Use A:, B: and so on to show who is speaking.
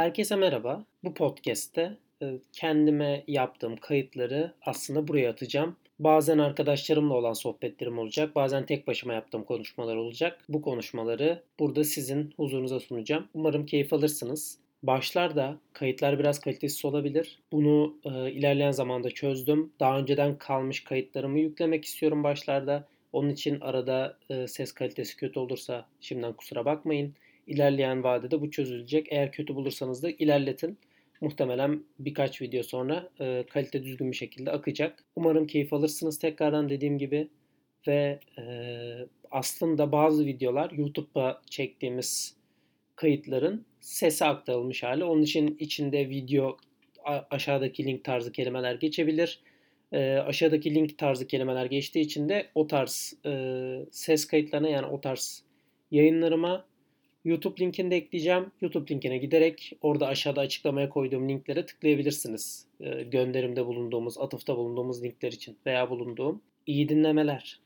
A: Herkese merhaba. Bu podcast'te e, kendime yaptığım kayıtları aslında buraya atacağım. Bazen arkadaşlarımla olan sohbetlerim olacak, bazen tek başıma yaptığım konuşmalar olacak. Bu konuşmaları burada sizin huzurunuza sunacağım. Umarım keyif alırsınız. Başlarda kayıtlar biraz kalitesiz olabilir. Bunu e, ilerleyen zamanda çözdüm. Daha önceden kalmış kayıtlarımı yüklemek istiyorum başlarda. Onun için arada e, ses kalitesi kötü olursa şimdiden kusura bakmayın. İlerleyen vadede bu çözülecek. Eğer kötü bulursanız da ilerletin. Muhtemelen birkaç video sonra e, kalite düzgün bir şekilde akacak. Umarım keyif alırsınız tekrardan dediğim gibi. Ve e, aslında bazı videolar YouTube'a çektiğimiz kayıtların sese aktarılmış hali. Onun için içinde video aşağıdaki link tarzı kelimeler geçebilir. E, aşağıdaki link tarzı kelimeler geçtiği için de o tarz e, ses kayıtlarına yani o tarz yayınlarıma YouTube linkini de ekleyeceğim. YouTube linkine giderek orada aşağıda açıklamaya koyduğum linklere tıklayabilirsiniz. E, gönderimde bulunduğumuz, atıfta bulunduğumuz linkler için veya bulunduğum. İyi dinlemeler.